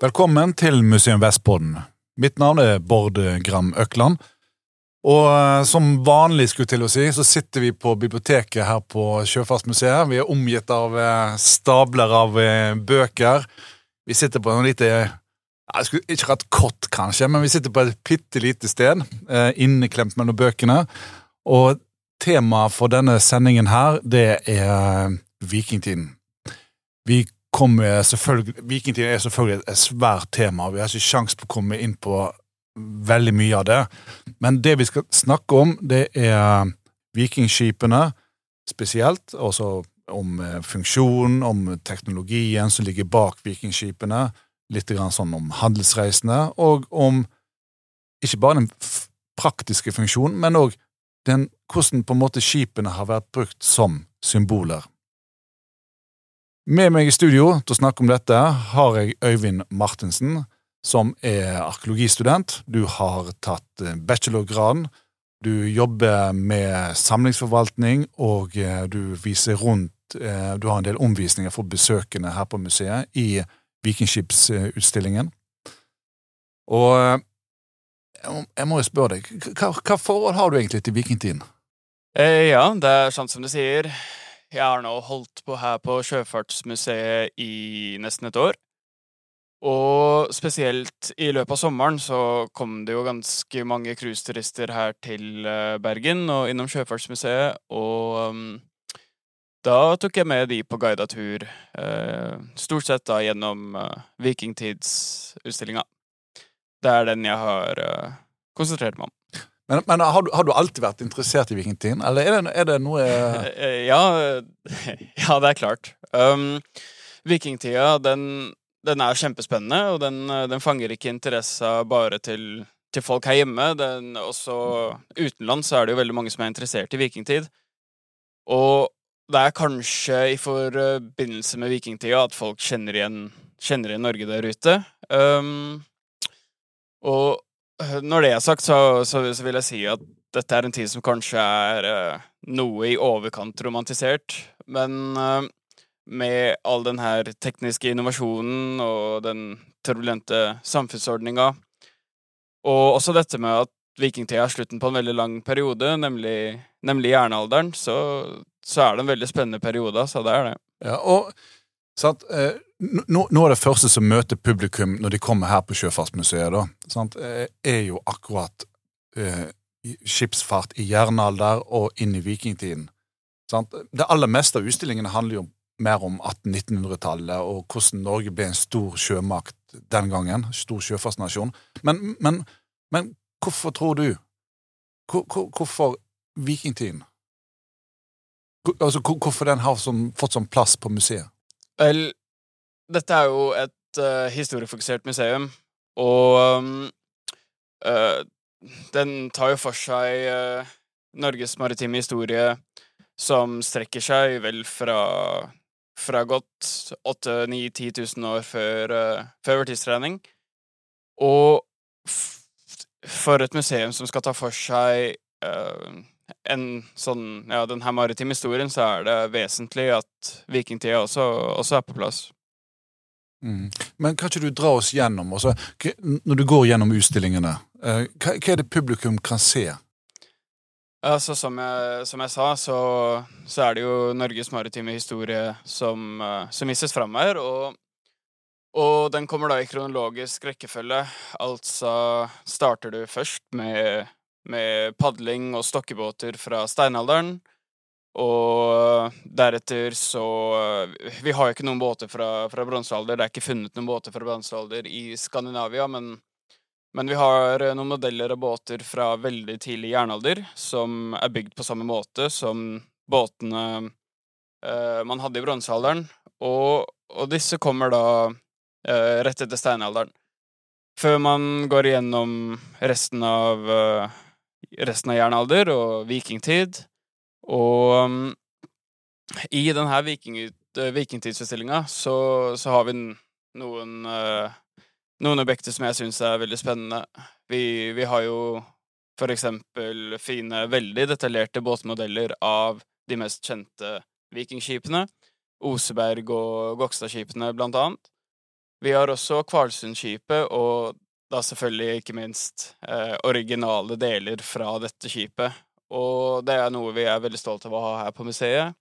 Velkommen til Museum Vestpodden. Mitt navn er Bård Gram Økland. Og eh, som vanlig skulle til å si, så sitter vi på biblioteket her på Sjøfartsmuseet. Vi er omgitt av eh, stabler av eh, bøker. Vi sitter på en lite jeg skulle ikke rett kott, kanskje, men vi sitter på et bitte lite sted, inneklemt mellom bøkene. Og temaet for denne sendingen her, det er vikingtiden. Vi kommer selvfølgelig, Vikingtiden er selvfølgelig et svært tema, vi har ikke sjans på å komme inn på veldig mye av det. Men det vi skal snakke om, det er vikingskipene spesielt. Også om eh, funksjonen, om teknologien som ligger bak vikingskipene. Litt sånn om handelsreisene, og om ikke bare den praktiske funksjonen, men òg hvordan på en måte skipene har vært brukt som symboler. Med meg i studio til å snakke om dette har jeg Øyvind Martensen, som er arkeologistudent. Du har tatt eh, bachelorgraden. Du jobber med samlingsforvaltning, og eh, du viser rundt eh, Du har en del omvisninger for besøkende her på museet i Vikingskipsutstillingen. Og jeg må jo spørre deg, hva, hva forhold har du egentlig til vikingtiden? Eh, ja, det er sant som du sier. Jeg har nå holdt på her på Sjøfartsmuseet i nesten et år. Og spesielt i løpet av sommeren så kom det jo ganske mange cruiseturister her til eh, Bergen og innom Sjøfartsmuseet, og um, da tok jeg med de på guida tur, uh, stort sett da gjennom uh, vikingtidsutstillinga. Det er den jeg har uh, konsentrert meg om. Men, men har, du, har, du, alltid vært interessert i vikingtiden, eller er det, er det noe ja, ja, det er klart. Um, vikingtida, den den er kjempespennende, og den, eh, den fanger ikke interessa bare til, til, folk her hjemme. Den, også utenlands er det jo veldig mange som er interessert i vikingtid. Og det er kanskje i forbindelse med vikingtida at folk kjenner igjen, kjenner igjen Norge der ute. Um, og når det er sagt, så, så, så, vil jeg si at dette er en tid som kanskje er uh, noe i overkant romantisert, men uh, med all den her tekniske innovasjonen og den turbulente samfunnsordninga. Og også dette med at vikingtida er slutten på en veldig lang periode, nemlig, nemlig jernalderen, så, så, er det en veldig spennende periode. Så det er det. Ja, og sant, eh, Noe av det første som møter publikum når de kommer her på Sjøfartsmuseet, da, eh, er jo akkurat eh, skipsfart i jernalder og inn i vikingtiden. Sant? Det aller meste av utstillingene handler jo mer om 1800-1900-tallet og hvordan Norge ble en stor sjømakt den gangen. Stor sjøfartsnasjon. Men, men, men hvorfor tror du hvor, hvor, Hvorfor vikingtiden? Altså, hvorfor den har sånn, fått sånn plass på museet? Vel, dette er jo et uh, historiefokusert museum, og um, uh, den tar jo for seg uh, Norges maritime historie, som strekker seg vel fra fra godt 8000-10 000 år før, før vår tidsregning. Og for et museum som skal ta for seg en sånn Ja, den her maritime historien, så er det vesentlig at vikingtida også, også er på plass. Mm. Men kan ikke du dra oss gjennom, altså, når du går gjennom utstillingene, uh, hva, er det publikum kan se? Altså, som jeg, som jeg sa, så, så, er det jo Norges maritime historie som, uh, som vises fram her. Og, og, den kommer da i kronologisk rekkefølge. Altså starter du først med, med padling og stokkebåter fra steinalderen. Og deretter så Vi har jo ikke noen båter fra, fra bronsealder. Det er ikke funnet noen båter fra bronsealder i Skandinavia, men men vi har eh, noen modeller av båter fra veldig tidlig jernalder som er bygd på samme måte som båtene eh, man hadde i bronsealderen. Og, og, disse kommer da eh, rett etter steinalderen. Før man går igjennom resten av, eh, resten av jernalder og vikingtid. Og um, i denne viking, eh, vikingtidsutstillinga så, så, har vi noen uh, noen objekter som jeg syns er veldig spennende. Vi, vi, har jo for eksempel fine, veldig detaljerte båtmodeller av de mest kjente vikingskipene. Oseberg- og Gokstadskipene, blant annet. Vi har også Kvalsundskipet, og da selvfølgelig ikke minst eh, originale deler fra dette skipet. Og det er noe vi er veldig stolt av å ha her på museet.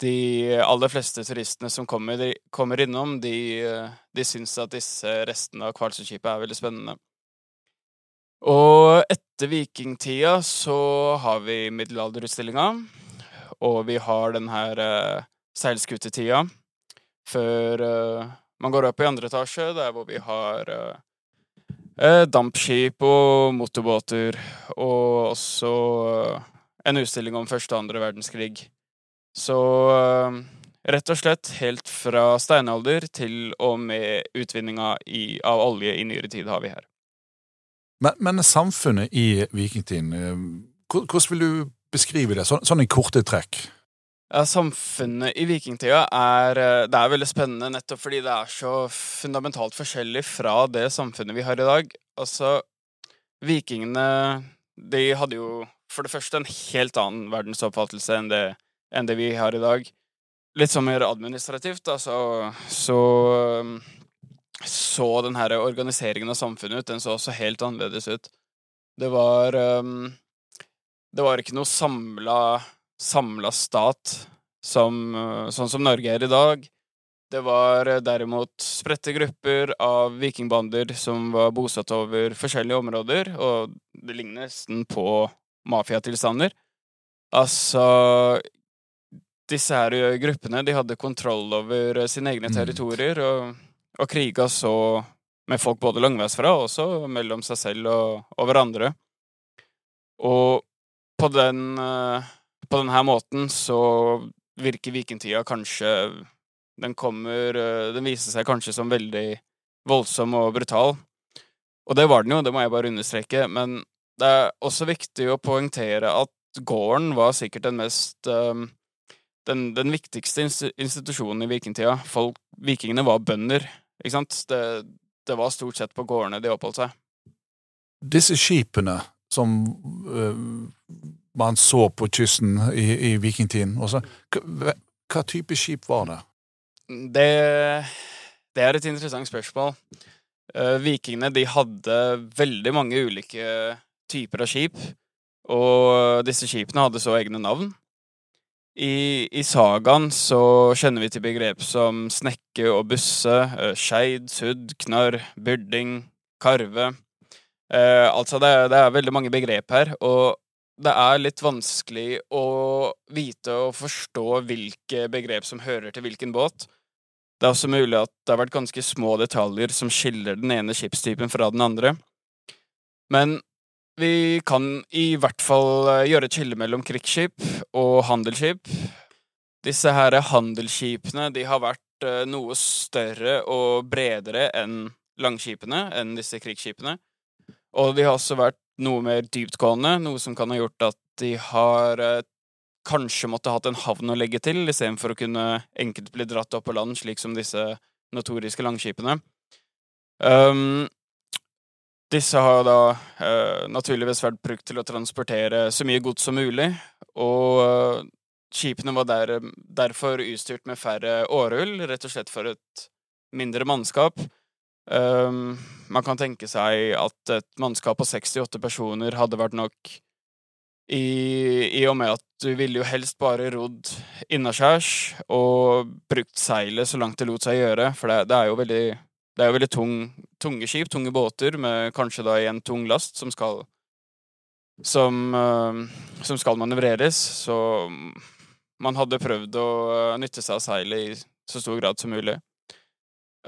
De aller fleste turistene som kommer, de, kommer innom, de, de syns at disse restene av Kvalsundskipet er veldig spennende. Og etter vikingtida så har vi middelalderutstillinga, og vi har den her uh, seilskutetida før uh, man går opp i andre etasje, der hvor vi har uh, dampskip og motorbåter, og også eh, en utstilling om første og andre verdenskrig. Så eh, rett og slett helt fra steinalder til og med utvinninga av olje i nyere tid har vi her. Men, men samfunnet i vikingtiden, hvordan vil du beskrive det, sånn, sånn i korte trekk? Ja, Samfunnet i vikingtida er, eh, det er veldig spennende nettopp fordi det er så fundamentalt forskjellig fra det samfunnet vi har i dag. Altså, vikingene de hadde jo for det første en helt annen verdensoppfattelse enn det, enn det vi har i dag. Litt sånn mer administrativt, altså så, så så den her organiseringen av samfunnet ut. Den så også helt annerledes ut. Det var um, Det var ikke noe samla samla stat som, eh, sånn som Norge er i dag. Det var eh, derimot spredte grupper av vikingbander som var bosatt over forskjellige områder, og det ligner nesten på mafiatilstander. Altså Disse her gruppene de hadde kontroll over sine egne mm. territorier, og, og kriga så med folk både langveisfra og også mellom seg selv og, og hverandre. Og på den på denne måten så virker vikingtida kanskje Den kommer eh, Den viser seg kanskje som veldig voldsom og brutal. Og det var den jo, det må jeg bare understreke, men det er også viktig å poengtere at gården var sikkert den mest um, den, den, viktigste institusjonen i vikingtida. Folk, vikingene var bønder, ikke sant? Det, det, var stort sett på gårdene de oppholdt seg. Disse skipene som uh, man så på kysten i, i vikingtiden. Også, hva, hva, type skip var det? det? det? er et interessant spørsmål. Uh, vikingene de hadde veldig mange ulike typer av skip, og disse skipene hadde så egne navn. I, I, sagaen så kjenner vi til begrep som snekke og busse, uh, skeid, sudd, knarr, byrding, karve. Eh, altså, det, det, er veldig mange begrep her, og det er litt vanskelig å vite og forstå hvilke begrep som hører til hvilken båt. Det er også mulig at det har vært ganske små detaljer som skiller den ene skipstypen fra den andre. Men vi kan i hvert fall eh, gjøre et skille mellom krigsskip og handelsskip. Disse her handelsskipene de har vært eh, noe større og bredere enn langskipene, enn disse krigsskipene. Og de har også vært noe mer dyptgående, noe som kan ha gjort at de har eh, kanskje måtte hatt en havn å legge til, istedenfor å kunne enkelt bli dratt opp på land, slik som disse notoriske langskipene. Um, disse har da uh, naturligvis vært brukt til å transportere så mye gods som mulig, og uh, skipene var der, derfor utstyrt med færre århull, rett og slett for et mindre mannskap. Um, man kan tenke seg at et mannskap på 68 personer hadde vært nok i, i og med at du ville jo helst bare rodd innaskjærs og brukt seilet så langt det lot seg gjøre, for det, det er jo veldig, er jo veldig tung, tunge skip, tunge båter, med kanskje da en tung last som skal som, uh, som skal manøvreres, så man hadde prøvd å nytte seg av seilet i så stor grad som mulig.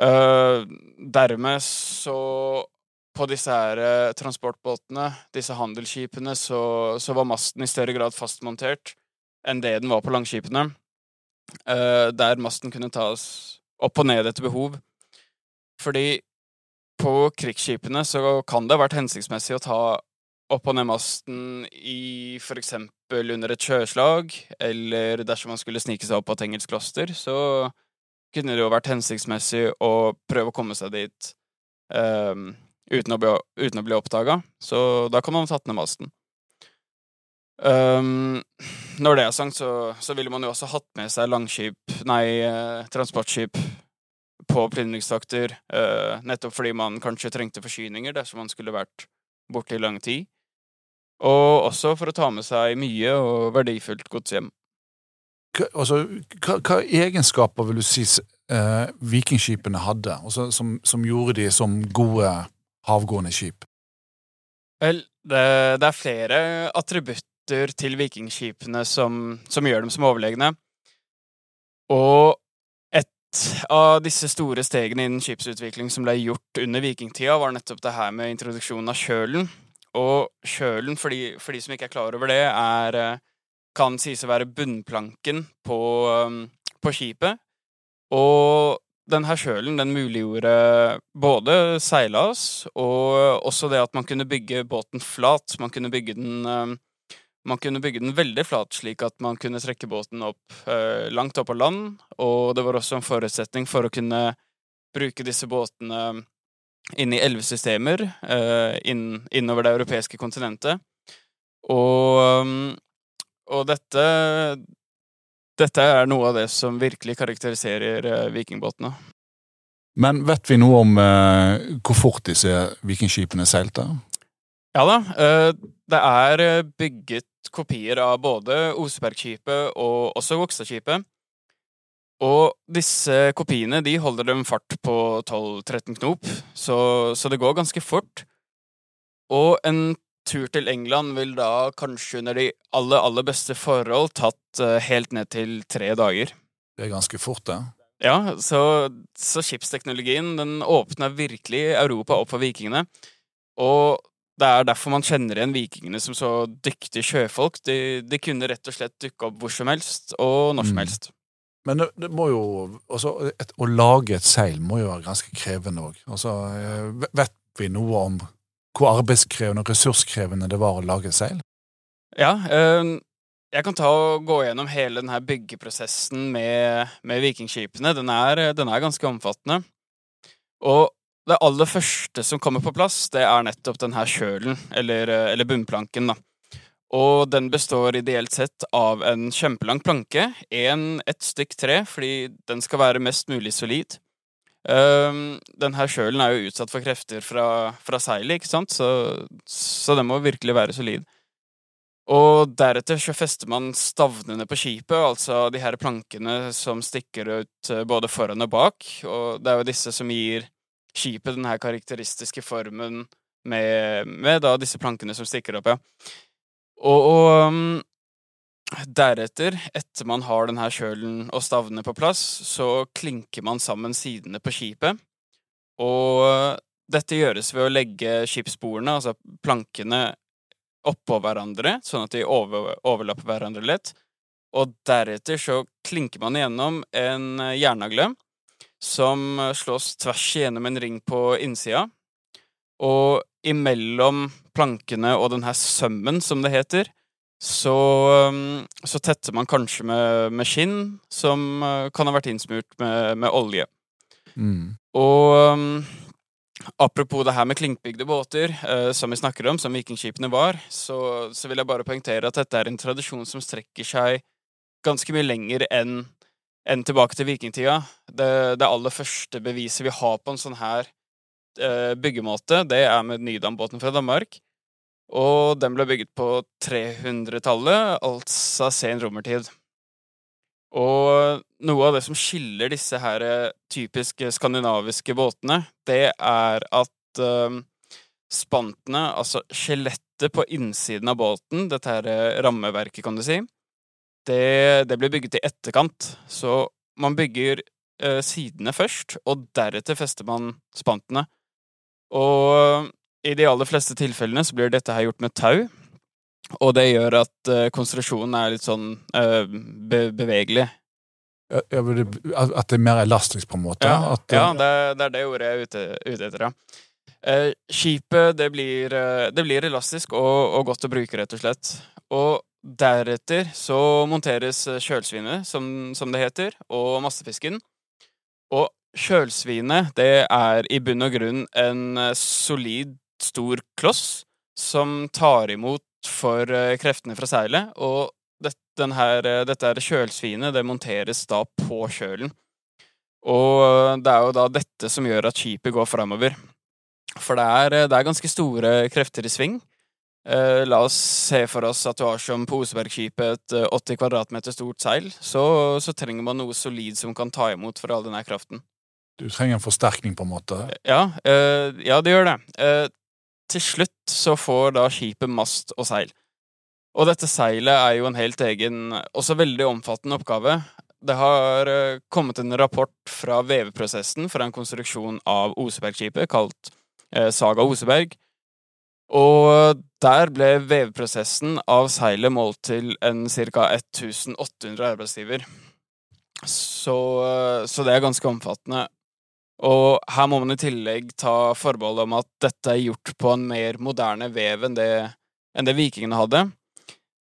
Uh, dermed så På disse her uh, transportbåtene, disse handelsskipene, så, så, var masten i større grad fastmontert enn det den var på langskipene. Uh, der masten kunne tas opp og ned etter behov. Fordi på krigsskipene så kan det ha vært hensiktsmessig å ta opp og ned masten i for eksempel under et sjøslag, eller dersom man skulle snike seg opp på et engelsk kloster, så kunne det jo vært hensiktsmessig å prøve å komme seg dit um, uten å bli, uten bli oppdaga. Så da kan man ha tatt ned masten. Um, når det er sagt, så, så ville man jo også hatt med seg langskip, nei, eh, transportskip på plyndringstakter, eh, nettopp fordi man kanskje trengte forsyninger dersom man skulle vært borte i lang tid. Og også for å ta med seg mye og verdifullt gods hjem. Altså, hva, hva egenskaper vil du si eh, vikingskipene hadde, altså, som, som, gjorde de som gode havgående skip? Vel, det, det er flere attributter til vikingskipene som, som gjør dem som overlegne. Og et av disse store stegene innen skipsutvikling som ble gjort under vikingtida, var nettopp det her med introduksjonen av kjølen. Og kjølen, for de, for de som ikke er klar over det, er eh, kan sies å være bunnplanken på, um, på skipet. Og denne kjølen den muliggjorde både seilas og også det at man kunne bygge båten flat. Man kunne bygge den um, kunne bygge den veldig flat, slik at man kunne trekke båten opp eh, langt opp på land, og det var også en forutsetning for å kunne bruke disse båtene inn i elvesystemer eh, inn, innover det europeiske kontinentet. Og, og dette Dette er noe av det som virkelig karakteriserer eh, vikingbåtene. Men vet vi noe om eh, hvor fort disse vikingskipene seilte? Ja da. Eh, det er eh, bygget kopier av både Osebergskipet og også Vokstadskipet. Og disse kopiene de holder dem fart på 12-13 knop, så, så, det går ganske fort. Og en tur til England vil da kanskje under de aller, aller beste forhold tatt uh, helt ned til tre dager. Det er ganske fort, det. Ja, så, så skipsteknologien den åpna virkelig Europa opp for vikingene. Og det er derfor man kjenner igjen vikingene som så dyktige sjøfolk. De, de kunne rett og slett dukke opp hvor som helst, og når som mm. helst. Men det, det, må jo også, et, Å lage et seil må jo være ganske krevende òg. Altså, eh, vet vi noe om hvor arbeidskrevende og ressurskrevende det var å lage seil? Ja, øh, jeg kan ta og gå gjennom hele denne byggeprosessen med, med vikingskipene. Den er, den er ganske omfattende. Og det aller første som kommer på plass, det er nettopp denne kjølen, eller, eller bunnplanken, da. Og den består ideelt sett av en kjempelang planke, en, et stykk tre, fordi den skal være mest mulig solid. Um, denne kjølen er jo utsatt for krefter fra, fra seilet, ikke sant, så, så den må virkelig være solid. Og deretter så fester man stavnene på skipet, altså de her plankene som stikker ut eh, både foran og bak, og det er jo disse som gir skipet den her karakteristiske formen med, med da disse plankene som stikker opp, ja. Og, og um, deretter, etter man har denne kjølen og stavnene på plass, så klinker man sammen sidene på skipet. Og dette gjøres ved å legge skipssporene, altså plankene, oppå hverandre, sånn at de over, overlapper hverandre lett. Og deretter så klinker man igjennom en jernnagle som slås tvers igjennom en ring på innsida. Og imellom plankene og denne sømmen, som det heter, så, um, så tetter man kanskje med, med, skinn som uh, kan ha vært innsmurt med, med olje. Mm. Og um, apropos det her med klinkbygde båter, uh, som vi snakker om, som vikingskipene var, så, så, vil jeg bare poengtere at dette er en tradisjon som strekker seg ganske mye lenger enn enn tilbake til vikingtida. Det, det, aller første beviset vi har på en sånn her uh, byggemåte, det er med Nydambåten fra Danmark. Og den ble bygget på 300-tallet, altså sen romertid. Og noe av det som skiller disse her eh, typiske skandinaviske båtene, det er at uh, spantene, altså skjelettet på innsiden av båten, dette her eh, rammeverket, kan du si, det, det blir bygget i etterkant. Så man bygger uh, sidene først, og deretter fester man spantene. Og i de aller fleste tilfellene så blir dette her gjort med tau. Og det gjør at uh, konsentrasjonen er litt sånn uh, be bevegelig. Ja, at det er mer elastisk, på en måte? Ja, at, ja det, det, er det ordet jeg er ute, ute etter, ja. Uh, skipet, det blir, det blir elastisk og, og, godt å bruke, rett og slett. Og Deretter så monteres eh, kjølsvinet, som, som det heter, og massefisken. Og kjølsvinet, det er i bunn og grunn en eh, solid, stor kloss som tar imot for eh, kreftene fra seilet, og det, her, dette her kjølsvinet det monteres da på kjølen. Og det er jo da dette som gjør at skipet går framover. For det er, det er ganske store krefter i sving. Eh, la oss se for oss at du har som på Osebergskipet et 80 kvadratmeter stort seil. Så, så, trenger man noe solid som kan ta imot for all denne kraften. Du trenger en forsterkning, på en måte? Ja, eh, ja det gjør det. Eh, til slutt så får da skipet mast og seil. Og dette seilet er jo en helt egen, også veldig omfattende oppgave. Det har eh, kommet en rapport fra veveprosessen fra en konstruksjon av Osebergskipet kalt eh, Saga Oseberg. Og der ble veveprosessen av seilet målt til en ca. 1800 arbeidsgiver. Så, eh, så, det er ganske omfattende. Og her må man i tillegg ta forbehold om at dette er gjort på en mer moderne vev enn det, enn det vikingene hadde.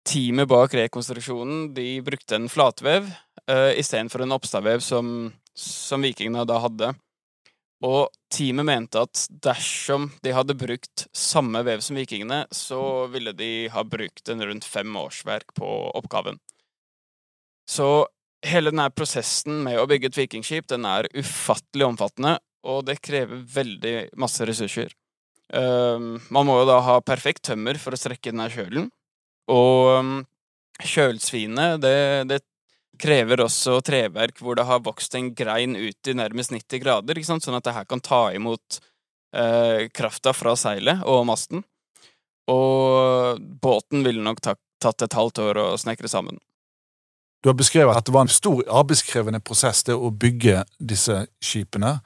Teamet bak rekonstruksjonen de brukte en flatvev uh, istedenfor en oppstadvev som, som vikingene da hadde. Og teamet mente at dersom de hadde brukt samme vev som vikingene, så ville de ha brukt en rundt fem årsverk på oppgaven. Så hele denne prosessen med å bygge et vikingskip, den er ufattelig omfattende, og det krever veldig masse ressurser. Um, man må jo da ha perfekt tømmer for å strekke denne kjølen, og um, kjølsvinet, det, det krever også treverk hvor det har vokst en grein ut i nærmest 90 grader, sånn at det her kan ta imot uh, krafta fra seilet og masten. Og båten ville nok tatt et halvt år å snekre sammen. Du har beskrevet at det var en stor arbeidskrevende prosess det å bygge disse skipene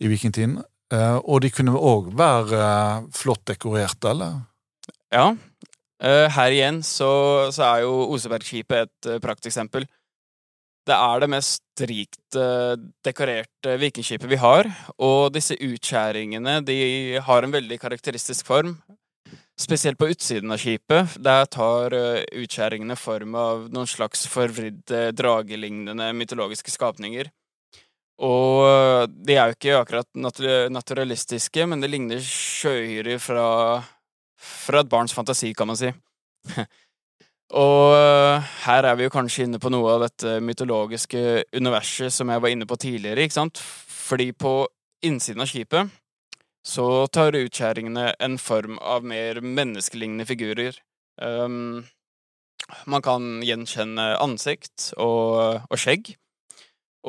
i vikingtiden. Eh, og de kunne òg være eh, flott dekorerte, eller? Ja. Eh, her igjen så, så er jo Osebergskipet et prakteksempel. Det er det mest rikt dekorerte vikingskipet vi har, og disse utskjæringene de har en veldig karakteristisk form. Spesielt på utsiden av skipet. Der tar eh, utskjæringene form av noen slags forvridde, dragelignende mytologiske skapninger. Og eh, de er jo ikke akkurat naturalistiske, men det ligner sjøhyrer fra, fra et barns fantasi, kan man si. Og uh, her er vi jo kanskje inne på noe av dette mytologiske universet som jeg var inne på tidligere, ikke sant? Fordi på innsiden av skipet så tar utskjæringene en form av mer menneskelignende figurer. Um, man kan gjenkjenne ansikt og, og, skjegg.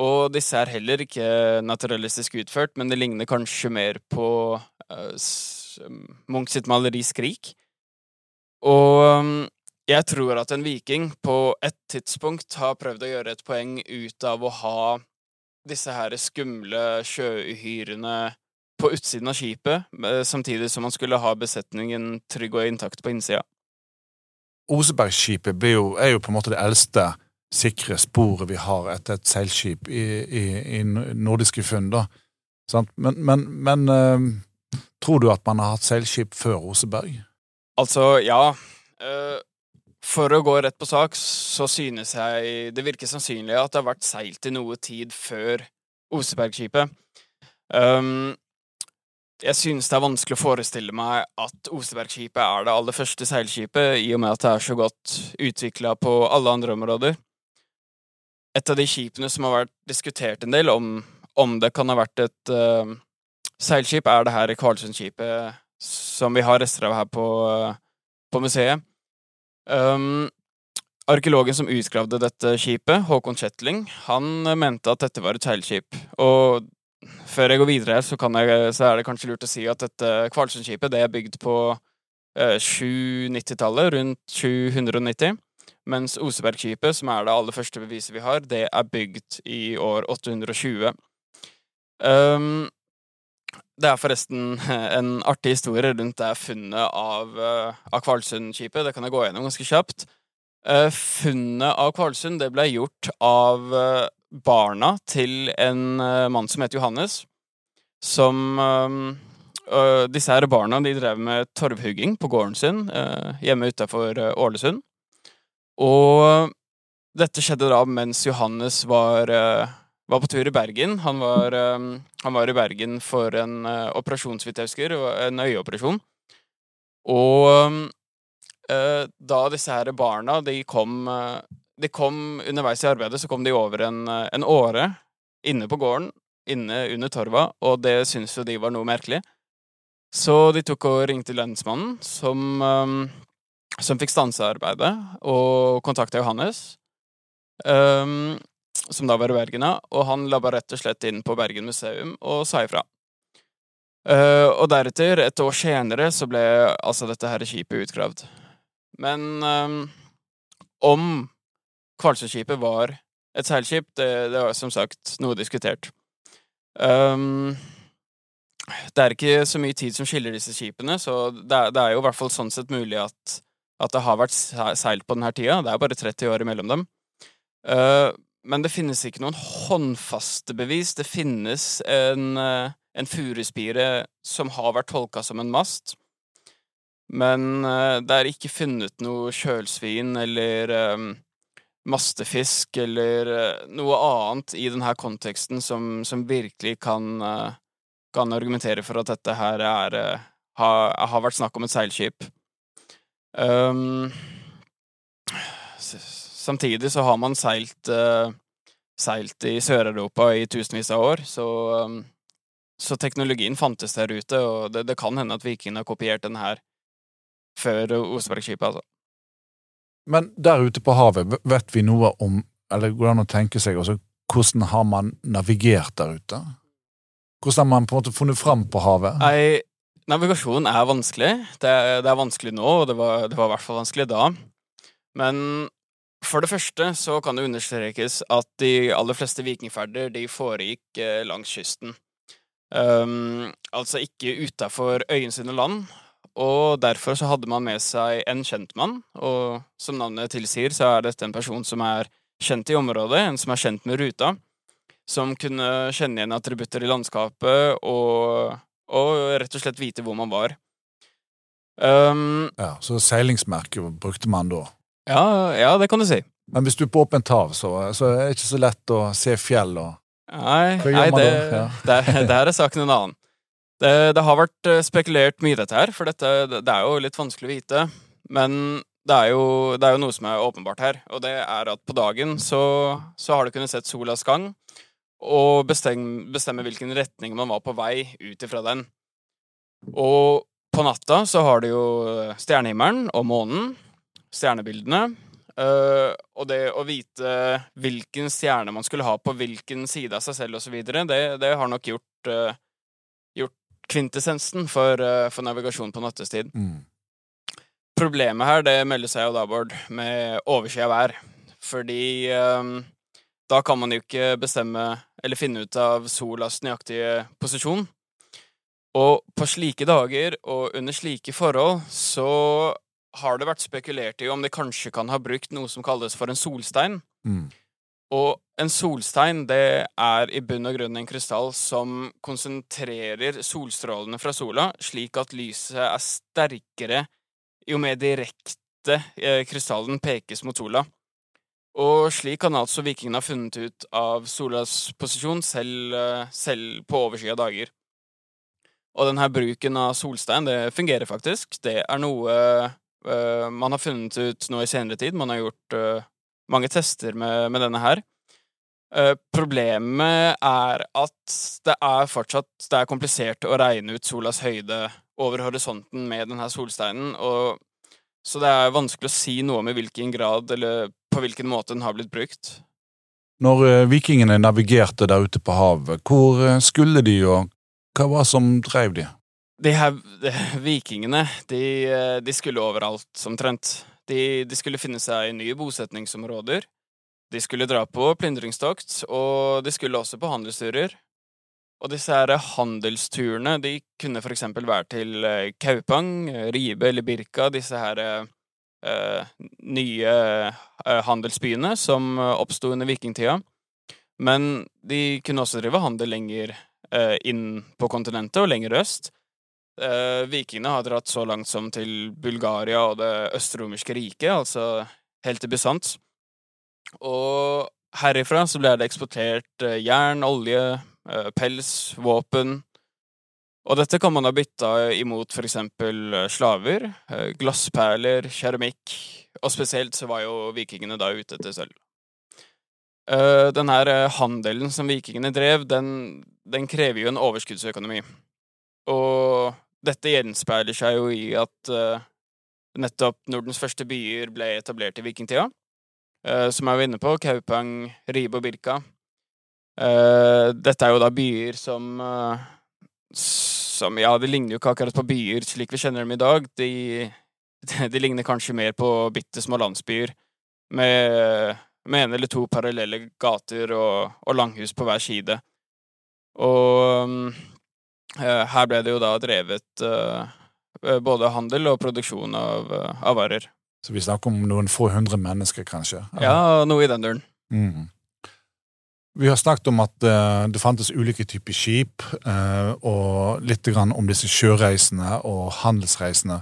Og disse er heller ikke naturalistisk utført, men det ligner kanskje mer på uh, Munch sitt maleri Skrik. Og um, jeg tror at en viking på et tidspunkt har prøvd å gjøre et poeng ut av å ha disse her skumle sjøuhyrene på utsiden av skipet, eh, samtidig som man skulle ha besetningen trygg og intakt på innsida. Osebergskipet er jo på en måte det eldste sikre sporet vi har etter et seilskip i, i, i nordiske funn. da. Men, men, men uh, tror du at man har hatt seilskip før Oseberg? Altså, ja. Uh, for å gå rett på sak, så synes jeg det virker sannsynlig at det har vært seilt i noe tid før Osebergskipet. Um, jeg synes det er vanskelig å forestille meg at Osebergskipet er det aller første seilskipet, i og med at det er så godt utvikla på alle andre områder. Et av de skipene som har vært diskutert en del om, om det kan ha vært et uh, seilskip, er det her Kvalsundskipet som vi har rester av her på, uh, på museet. Um, Arkeologen som utgravde dette skipet, Håkon Kjetling, han mente at dette var et seilskip. Og før jeg går videre så, jeg, så, er det kanskje lurt å si at dette Kvalsundskipet det er bygd på eh, 790-tallet, rundt 790. Mens Osebergskipet, som er det aller første beviset vi har, det er bygd i år 820. Um, det er forresten en artig historie rundt det funnet av, eh, av Kvalsundskipet. Det kan jeg gå gjennom ganske kjapt. Eh, funnet av Kvalsund det ble gjort av eh, barna til en mann som heter Johannes. Som Disse her barna de drev med torvhugging på gården sin hjemme utafor Ålesund. Og dette skjedde da mens Johannes var var på tur i Bergen. Han var, han var i Bergen for en operasjon, en øyeoperasjon. Og da disse her barna de kom, de kom underveis i arbeidet, så kom de over en, en åre inne på gården. inne under torva, og det syntes jo de var noe merkelig. Så de tok og ringte lensmannen, som, um, som fikk stansa arbeidet, og kontakta Johannes, um, som da var i Bergen, og han labba rett og slett inn på Bergen museum og sa ifra. Uh, og deretter, et år senere, så ble altså dette her skipet utgravd. Men um, om Kvalsøyskipet var et seilskip, det, det, var som sagt noe diskutert. Um, det er ikke så mye tid som skiller disse skipene, så det er, det er jo i hvert fall sånn sett mulig at, at det har vært seilt på denne tida. Det er bare 30 år imellom dem. Uh, men det finnes ikke noen håndfaste bevis. Det finnes en, en furuspire som har vært tolka som en mast. Men uh, det er ikke funnet noe kjølsvin eller um, mastefisk eller noe annet i denne konteksten som, som virkelig kan kan argumentere for at dette her er har, har vært snakk om et seilskip. Um, samtidig så har man seilt uh, seilt i Sør-Europa i tusenvis av år, så, um, så teknologien fantes der ute, og det, det kan hende at vikingene har kopiert den her før Osebergskipet, altså. Men der ute på havet, vet vi noe om, eller går det an å tenke seg også, hvordan har man navigert der ute? Hvordan har man på en måte funnet fram på havet? Nei, navigasjon er vanskelig. Det er, det er vanskelig nå, og det var, det var, i hvert fall vanskelig da. Men for det første så kan det understrekes at de aller fleste vikingferder de foregikk eh, langs kysten. Um, altså ikke utafor sine land. Og derfor så hadde man med seg en kjentmann, og som navnet tilsier, så er dette en person som er kjent i området, en som er kjent med ruta som kunne kjenne igjen attributter i landskapet og, og rett og slett vite hvor man var. Um, ja, Så seilingsmerke brukte man da? Ja, ja, det kan du si. Men hvis du er på åpent hav, så, så er det ikke så lett å se fjell og Nei, nei det, ja. der, der, er saken en annen. Det, det, har vært eh, spekulert mye i dette her, for dette, det er jo litt vanskelig å vite. Men det er, jo, det er jo noe som er åpenbart her, og det er at på dagen så, så har du kunnet sett solas gang, og bestemme, bestemme hvilken retning man var på vei ut ifra den. Og på natta så har du jo stjernehimmelen og månen, stjernebildene, Uh, og det å vite hvilken stjerne man skulle ha på hvilken side av seg selv osv., det, det har nok gjort, uh, kvintessensen for, uh, for, navigasjon på nattestid. Mm. Problemet her det melder seg jo da, Bård, med overskya vær. Fordi da kan man jo ikke bestemme eller finne ut av solas nøyaktige posisjon. Og på slike dager og under slike forhold så har det vært spekulert i om de kanskje kan ha brukt noe som kalles for en solstein. Mm. Og en solstein det er i bunn og grunn en krystall som konsentrerer solstrålene fra sola, slik at lyset er sterkere jo mer direkte eh, krystallen pekes mot sola. Og slik kan altså vikingene ha funnet ut av Solas posisjon selv, eh, selv på oversida dager. Og denne bruken av solstein, det fungerer faktisk. Det er noe uh, man har funnet ut nå i senere tid. Man har gjort uh, mange tester med, med denne her. Uh, problemet er at det er fortsatt det er komplisert å regne ut solas høyde over horisonten med denne solsteinen, og så det er vanskelig å si noe om i hvilken grad eller på hvilken måte den har blitt brukt. Når uh, vikingene navigerte der ute på havet, hvor uh, skulle de, og hva var som drev de? De her de, vikingene, de, de, skulle overalt omtrent. De, de skulle finne seg nye bosetningsområder. De skulle dra på plyndringstokt, og de skulle også på handelsturer. Og disse her handelsturene de kunne for eksempel være til Kaupang, Ribe eller Birka, disse her eh, nye eh, handelsbyene som eh, oppsto under vikingtida. Men de kunne også drive handel lenger eh, inn på kontinentet og lenger øst. Eh, vikingene har dratt så langt som til Bulgaria og det østromerske riket, altså helt til Bysants. Og herifra så ble det eksportert eh, jern, olje, pels, våpen og dette kan man ha bytta imot for eksempel eh, slaver, eh, glassperler, keramikk, og spesielt så var jo vikingene da ute etter sølv. Den her handelen som vikingene drev, den, den, krever jo en overskuddsøkonomi. Og dette gjenspeiler seg jo i at uh, nettopp Nordens første byer ble etablert i vikingtida. som jeg var inne på, Kaupang, Ribe og Birka. dette er jo da byer som som Ja, de ligner jo ikke akkurat på byer slik vi kjenner dem i dag. De, de, ligner kanskje mer på bitte små landsbyer med med en eller to parallelle gater og, og langhus på hver side. Og uh, her ble det jo da drevet uh, både handel og produksjon av, av, varer. Så vi snakker om noen få hundre mennesker, kanskje? Ja, noe i den duren. Mm. Vi har snakket om at det fantes ulike typer skip, og litt om disse sjøreisene og handelsreisene.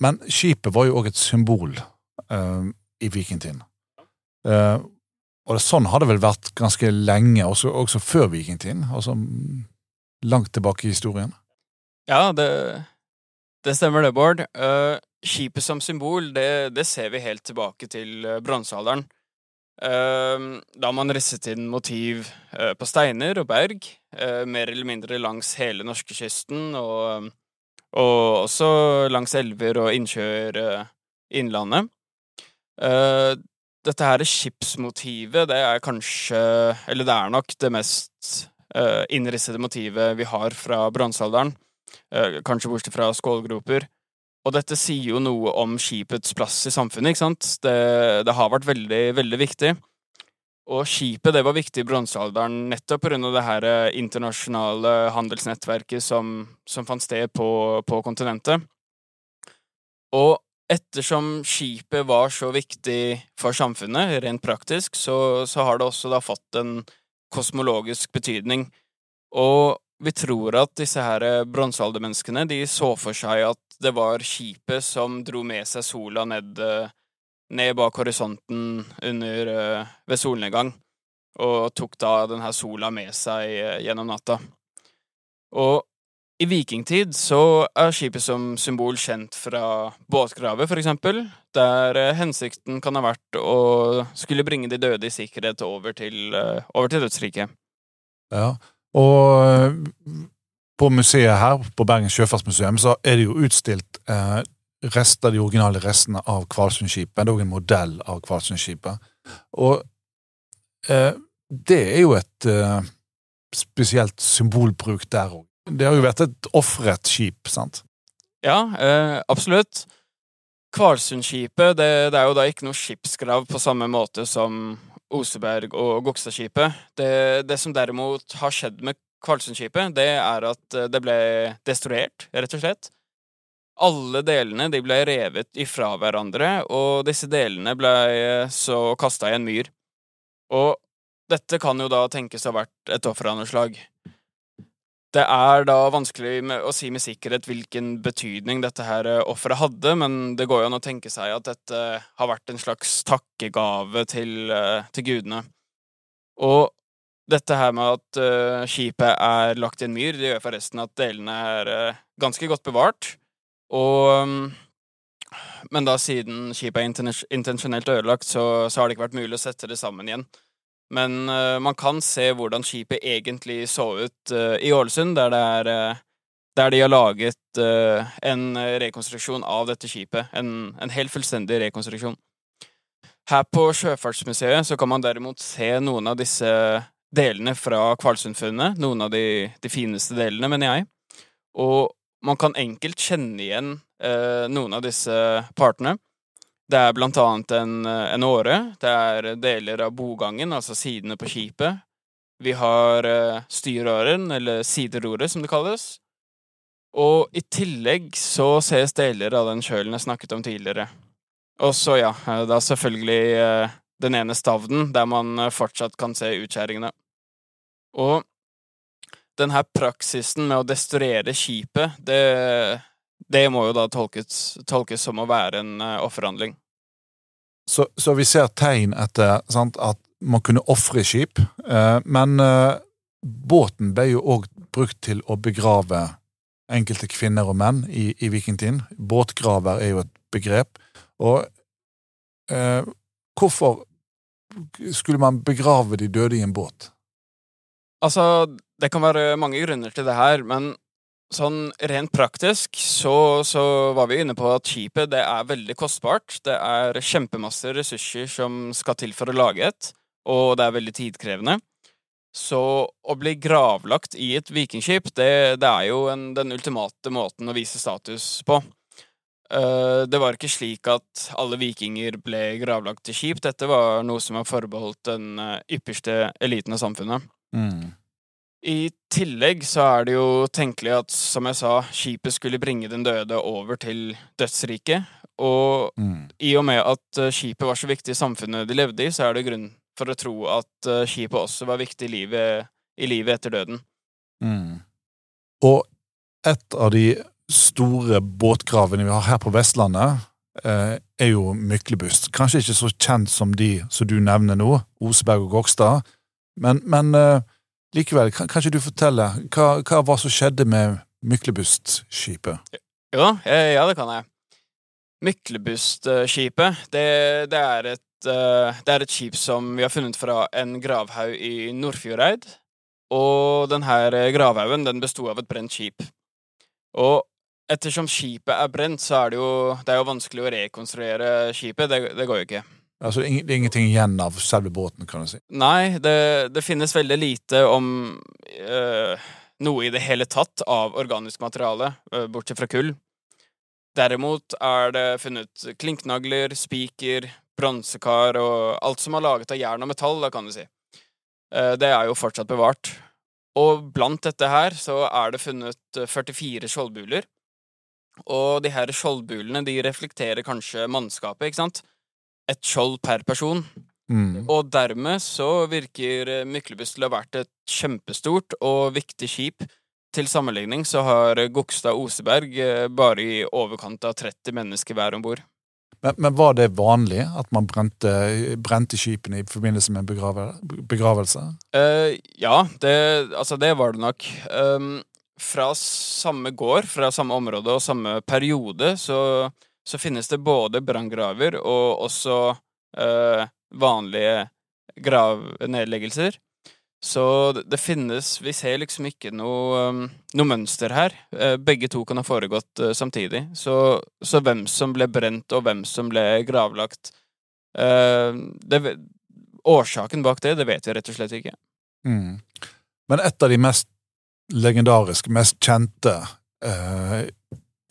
men skipet var jo òg et symbol i vikingtiden. Og sånn har det vel vært ganske lenge, også, også før vikingtiden. Altså langt tilbake i historien. Ja, det, det stemmer det, Bård. Uh, skipet som symbol, det, det, ser vi helt tilbake til uh, bronsealderen. Uh, da man risset inn motiv på steiner og berg, mer eller mindre langs hele norskekysten, og, og også langs elver og innsjøer innlandet. Uh, dette her skipsmotivet, det er kanskje Eller det er nok det mest uh, innrissede motivet vi har fra bronsealderen. Uh, kanskje bortsett fra skålgroper. Og dette sier jo noe om skipets plass i samfunnet, ikke sant? Det, det har vært veldig, veldig viktig. Og skipet det var viktig i bronsealderen nettopp pga. det her internasjonale handelsnettverket som, som fant sted på, på kontinentet. Og ettersom skipet var så viktig for samfunnet, rent praktisk, så, så har det også da fått en kosmologisk betydning. Og vi tror at disse her bronsealdermenneskene de så for seg at det var skipet som dro med seg sola ned, ned bak horisonten under, ved solnedgang, og tok da denne sola med seg gjennom natta. Og i vikingtid så er skipet som symbol kjent fra båtgraver, for eksempel, der eh, hensikten kan ha vært å skulle bringe de døde i sikkerhet over til, eh, over til dødsriket. Ja, og eh, på museet her, på Bergen sjøfartsmuseum, så er det jo utstilt eh, rester, de originale restene av Kvalsundskipet. Det er òg en modell av Kvalsundskipet. Og eh, det er jo et eh, spesielt symbolbruk der òg. Det har jo vært et ofret skip, sant? Ja, eh, absolutt. Kvalsundskipet det, det, er jo da ikke noe skipsgrav på samme måte som Oseberg og Gokstadskipet. Det, det som derimot har skjedd med Kvalsundskipet, det er at eh, det ble destruert, rett og slett. Alle delene de ble revet ifra hverandre, og disse delene ble eh, så kasta i en myr. Og dette kan jo da tenkes å ha vært et offeranslag. Det er da vanskelig å si med sikkerhet hvilken betydning dette her eh, offeret hadde, men det går jo an å tenke seg at dette har vært en slags takkegave til, eh, til gudene. Og dette her med at uh, skipet er lagt i en myr, det gjør forresten at delene er uh, ganske godt bevart. Og um, Men da siden skipet er intensjonelt ødelagt, så, så, har det ikke vært mulig å sette det sammen igjen. Men uh, man kan se hvordan skipet egentlig så ut uh, i Ålesund, der, er, uh, der de har laget en rekonstruksjon av dette skipet. En, en, helt fullstendig rekonstruksjon. Her på Sjøfartsmuseet så kan man derimot se noen av disse delene fra Kvalsundfunnet. Noen av de, de, fineste delene, mener jeg. Og man kan enkelt kjenne igjen noen av disse partene. Det er blant annet en, en åre. Det er deler av bogangen, altså sidene på skipet. Vi har styråren, eller sideroret, som det kalles. Og i tillegg så ses deler av den kjølen jeg snakket om tidligere. Og så, ja, da selvfølgelig uh, den ene stavden, der man fortsatt kan se utskjæringene. Og denne praksisen med å destruere skipet, det det må jo da tolkes, tolkes som å være en uh, offerhandling. Så, så, vi ser tegn etter sant, at man kunne ofre skip, uh, men uh, båten ble jo òg brukt til å begrave enkelte kvinner og menn i, i vikingtiden. Båtgraver er jo et begrep. Og hvorfor skulle man begrave de døde i en båt? Altså, det kan være mange grunner til det her, men sånn rent praktisk så, så var vi inne på at skipet det er veldig kostbart. Det er kjempemasse ressurser som skal til for å lage et, og det er veldig tidkrevende. Så å bli gravlagt i et vikingskip, det, det er jo en, den ultimate måten å vise status på. Uh, det var ikke slik at alle vikinger ble gravlagt i skip. Dette var noe som var forbeholdt den uh, ypperste eliten av samfunnet. Mm. I tillegg så er det jo tenkelig at, som jeg sa, skipet skulle bringe den døde over til dødsriket. Og Mm. i og med at uh, skipet var så viktig i samfunnet de levde i, så er det grunn for å tro at uh, skipet også var viktig i livet, i livet etter døden. Mm. Og et av de store båtgravene vi har her på Vestlandet, eh, er jo Myklebust. Kanskje ikke så kjent som de som du nevner nå, Oseberg og Gokstad, men, men eh, likevel, kan, kan ikke du fortelle hva, hva var som skjedde med Myklebust-skipet? Jo ja, ja, det kan jeg. Myklebustskipet, det, det, er et, eh, det er et skip som vi har funnet fra en gravhaug i Nordfjordeid. Og denne gravhaugen den besto av et brent skip. Og ettersom skipet er brent, så er det jo, det er jo vanskelig å rekonstruere skipet. Det, det går jo ikke. Altså, det er ingenting igjen av selve båten, kan du si. Nei, det, det finnes veldig lite om øh, noe i det hele tatt av organisk materiale, øh, bortsett fra kull. Derimot er det funnet klinknagler, spiker, bronsekar og alt som er laget av jern og metall, da kan du si. Eh, det er jo fortsatt bevart. Og blant dette her så er det funnet eh, 44 skjoldbuler. Og de her skjoldbulene de reflekterer kanskje mannskapet, ikke sant? Et skjold per person. Mm. Og dermed så virker Myklebust til å ha vært et kjempestort og viktig skip. Til sammenligning så har Gokstad Oseberg eh, bare i overkant av 30 mennesker hver om bord. Men, men var det vanlig at man brente, brente skipene i forbindelse med en begrave, begravelse? Uh, ja, det, altså det var det nok. Um, fra samme gård, fra samme område og samme periode, så, så finnes det både branngraver og også eh, vanlige gravnedleggelser. Så det, finnes Vi ser liksom ikke noe, um, noe mønster her. Eh, begge to kan ha foregått eh, samtidig. Så, så hvem som ble brent, og hvem som ble gravlagt det, Årsaken bak det, det vet vi rett og slett ikke. Mm. Men et av de mest legendariske, mest kjente eh,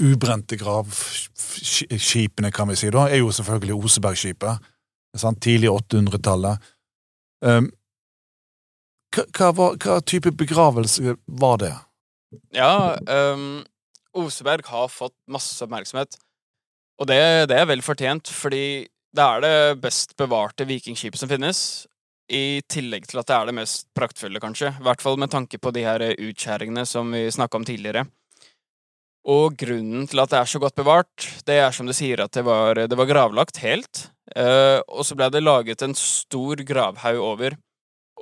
ubrente gravskipene, kan vi si, da, er jo selvfølgelig Osebergskipet. Sant? Tidlig 800-tallet. Um, hva, hva, hva type begravelse var det? Ja, um, Oseberg har fått masse oppmerksomhet. Og det, det er vel fortjent, fordi det er det best bevarte vikingskipet som finnes. I tillegg til at det er det mest praktfulle, kanskje. I hvert fall med tanke på de her utskjæringene som vi snakka om tidligere. Og grunnen til at det er så godt bevart, det er som du sier, at det var, det var gravlagt helt. eh, og så ble det laget en stor gravhaug over.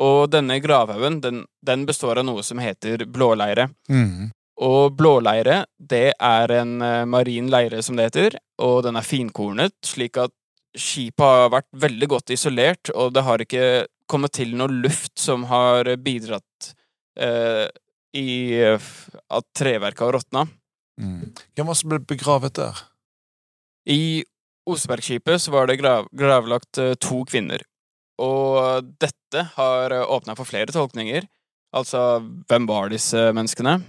Og denne gravhaugen, den, den består av noe som heter blåleire. Mm. Og blåleire, det er en eh, marin leire, som det heter, og den er finkornet, slik at skipet har vært veldig godt isolert, og det har ikke kommet til noe luft som har bidratt eh, i at treverket har råtna. Mm. Hvem var det som ble begravet der? I Osebergskipet så var det grav, gravlagt eh, to kvinner. Og dette har åpna for flere tolkninger. Altså, hvem var disse menneskene?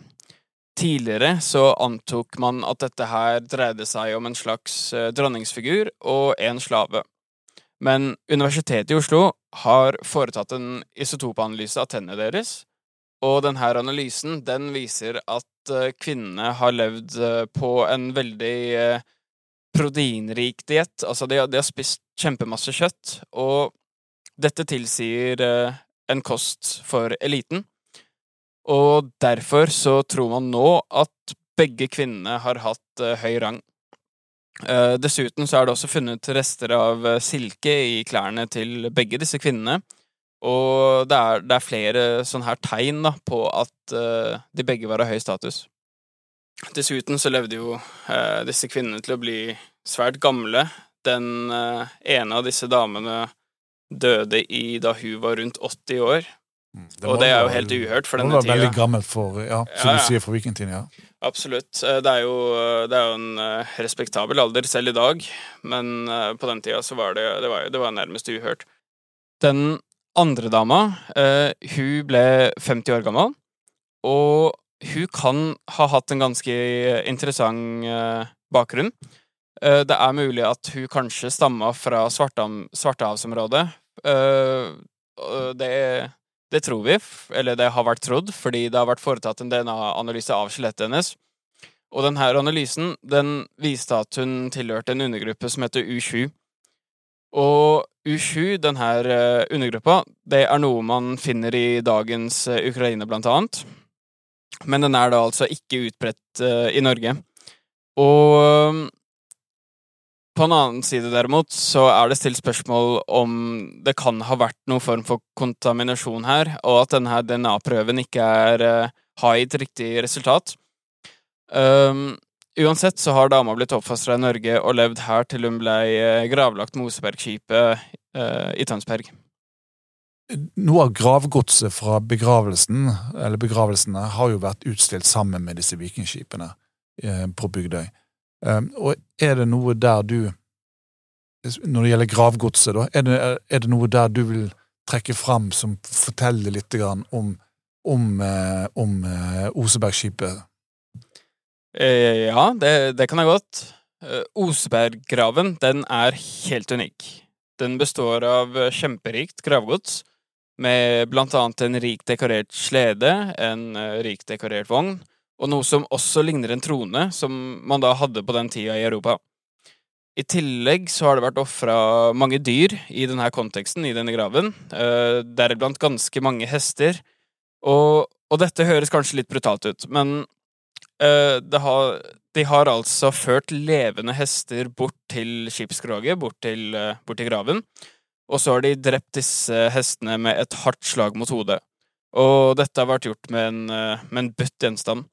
Tidligere så antok man at dette her dreide seg om en slags eh, dronningsfigur og en slave. Men Universitetet i Oslo har foretatt en isotopanalyse av tennene deres, og denne analysen den viser at eh, kvinnene har levd eh, på en veldig eh, proteinrik diett. Altså, de de har spist kjempemasse kjøtt, og dette tilsier en kost for eliten. Og derfor så tror man nå at begge kvinnene har hatt høy rang. Dessuten så er det også funnet rester av silke i klærne til begge disse kvinnene. Og det er, det er flere sånne her tegn da, på at uh, de begge var av høy status. Dessuten så levde jo uh, disse kvinnene til å bli svært gamle. Den uh, ene av disse damene døde i da hun var rundt 80 år. Det og det er jo helt uhørt for denne Det denne var veldig gammelt for, ja, som Ja, ja. du sier, for vikingtiden, ja. Absolutt. Det er jo, det er jo en respektabel alder selv i dag, men på den tida så var det, det, var, det var nærmest uhørt. Den andre dama, eh, hun ble 50 år gammel, og hun kan ha hatt en ganske interessant eh, bakgrunn. Eh, Det er mulig at hun kanskje stamma fra Svartehavsområdet. Eh, Det, det tror vi, eller det har vært trodd, fordi det har vært foretatt en DNA-analyse av skjelettet hennes. Og denne analysen den viste at hun tilhørte en undergruppe som heter U7. Og U7, denne eh, undergruppa, det er noe man finner i dagens eh, Ukraina, blant annet. Men den er da altså ikke utbredt eh, i Norge. Og på en annen side, derimot, så er det stilt spørsmål om det kan ha vært noen form for kontaminasjon her, og at denne DNA-prøven ikke er, har gitt riktig resultat. Um, uansett så har dama blitt oppfostra i Norge og levd her til hun ble eh, gravlagt med Osebergskipet eh, i Tønsberg. Noe av gravgodset fra begravelsen, eller begravelsene har jo vært utstilt sammen med disse vikingskipene eh, på Bygdøy. Eh, og er det noe der du Når det gjelder gravgodset, da, er det, er det noe der du vil trekke fram som forteller litt om, om, eh, om eh, Osebergskipet? Eh, ja, det, det kan jeg godt. Osberggraven, Oseberggraven, den er helt unik. Den består av eh, kjemperikt gravgods, med blant annet en rikt dekorert slede, en eh, rikt dekorert vogn, og noe som også ligner en trone, som man da hadde på den tida i Europa. I tillegg så har det vært ofra mange dyr i denne konteksten, i denne graven, eh, deriblant ganske mange hester, og, og dette høres kanskje litt brutalt ut, men Eh, har, de har altså ført levende hester bort til skipskroget, bort til, eh, bort til graven. Og så har de drept disse hestene med et hardt slag mot hodet. Og dette har vært gjort med en, eh, med en bøtt gjenstand.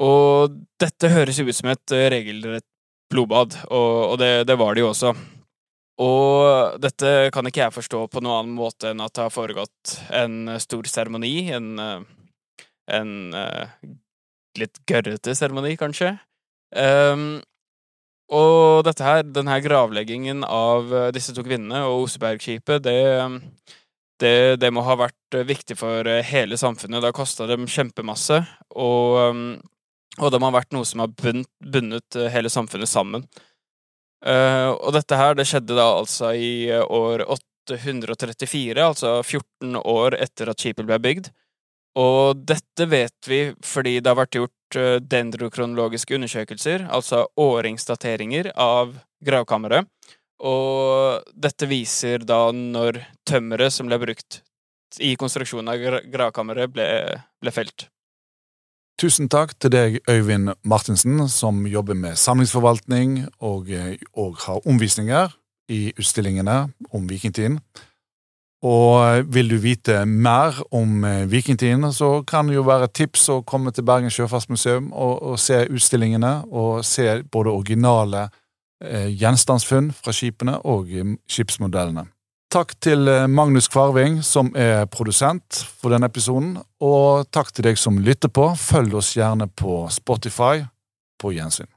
Og dette høres jo ut som et eh, regelrett blodbad, og, og det, det var det jo også. Og dette kan ikke jeg forstå på noen annen måte enn at det har foregått en eh, stor seremoni, en, eh, en eh, litt gørrete seremoni, kanskje. Um, og dette her, denne gravleggingen av eh, disse to kvinnene og Osebergskipet, det, det, det må ha vært eh, viktig for eh, hele samfunnet. Det har kosta dem kjempemasse, og, ehm, og det må ha vært noe som har bundet, hele samfunnet sammen. Uh, og dette her, det skjedde da altså i år 834, altså 14 år etter at skipet ble bygd. Og dette vet vi fordi det har vært gjort eh, dendrokronologiske undersøkelser, altså åringsdateringer av gravkammeret. Og dette viser da når tømmeret som ble brukt i konstruksjonen av gravkammeret, ble, ble felt. Tusen takk til deg, Øyvind Martinsen, som jobber med samlingsforvaltning og, eh, og har omvisninger i utstillingene om vikingtiden. Og vil du vite mer om eh, vikingtiden, så kan det jo være tips å komme til Bergen sjøfartsmuseum og, og se utstillingene, og se både originale eh, gjenstandsfunn fra skipene og eh, skipsmodellene. Takk til eh, Magnus Kvarving, som er produsent for denne episoden, og takk til deg som lytter på. Følg oss gjerne på Spotify. På gjensyn.